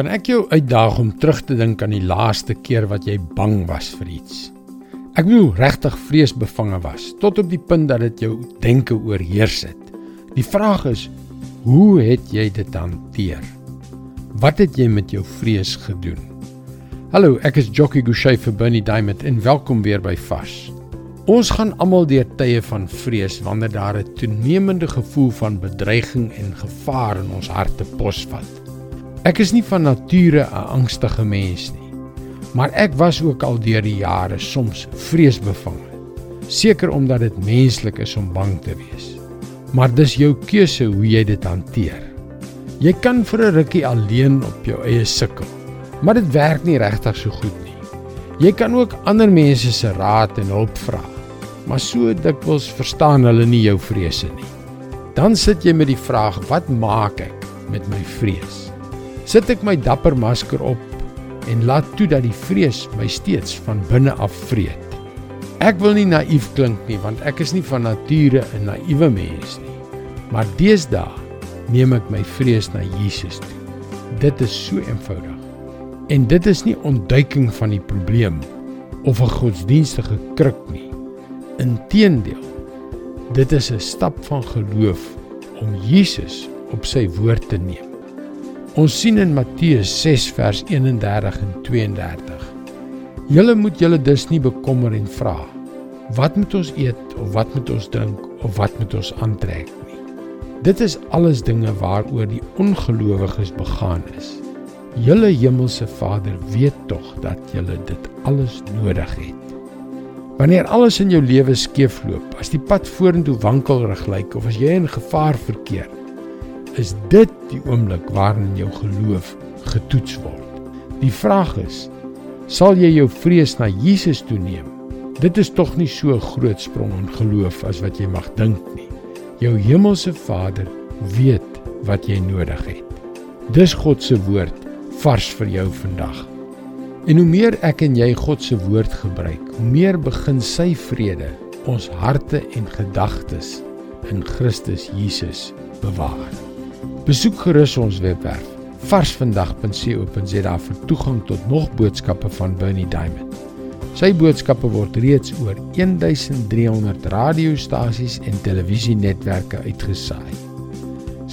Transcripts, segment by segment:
Kan ek jou uitdaag om terug te dink aan die laaste keer wat jy bang was vir iets? Ek bedoel regtig vreesbevange was tot op die punt dat dit jou denke oorheers het. Die vraag is, hoe het jy dit hanteer? Wat het jy met jou vrees gedoen? Hallo, ek is Jockey Gouchee vir Bernie Diamond en welkom weer by Fas. Ons gaan almal deur tye van vrees wanneer daar 'n toenemende gevoel van bedreiging en gevaar in ons harte posvat. Ek is nie van nature 'n angstige mens nie, maar ek was ook al deur die jare soms vreesbevange. Seker omdat dit menslik is om bang te wees. Maar dis jou keuse hoe jy dit hanteer. Jy kan vir 'n rukkie alleen op jou eie sukkel, maar dit werk nie regtig so goed nie. Jy kan ook ander mense se raad en hulp vra, maar so dikwels verstaan hulle nie jou vrese nie. Dan sit jy met die vraag: wat maak ek met my vrees? Sit ek my dapper masker op en laat toe dat die vrees my steeds van binne af vreet. Ek wil nie naïef klink nie want ek is nie van nature 'n naïewe mens nie. Maar deesdae neem ek my vrees na Jesus toe. Dit is so eenvoudig. En dit is nie ontduiking van die probleem of 'n godsdienstige kruk nie. Inteendeel, dit is 'n stap van geloof om Jesus op sy woord te neem. Ons sien in Matteus 6 vers 31 en 32. Julle moet julle dus nie bekommer en vra wat moet ons eet of wat moet ons drink of wat moet ons aantrek nie. Dit is alles dinge waaroor die ongelowiges begaan is. Julle hemelse Vader weet tog dat julle dit alles nodig het. Wanneer alles in jou lewe skeefloop, as die pad vorentoe wankelrig lyk of as jy in gevaar verkeer, is dit die oomblik waarin jou geloof getoets word. Die vraag is, sal jy jou vrees na Jesus toeneem? Dit is tog nie so groot sprong in geloof as wat jy mag dink nie. Jou hemelse Vader weet wat jy nodig het. Dis God se woord vars vir jou vandag. En hoe meer ek en jy God se woord gebruik, hoe meer begin sy vrede ons harte en gedagtes in Christus Jesus bewaar. Besoek gerus ons webwerf varsvandag.co.za vir toegang tot nog boodskappe van Bernie Diamond. Sy boodskappe word reeds oor 1300 radiostasies en televisienetwerke uitgesaai.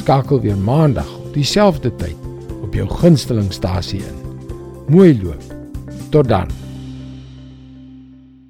Skakel weer maandag op dieselfde tyd op jou gunstelingstasie in. Mooi loop. Tot dan.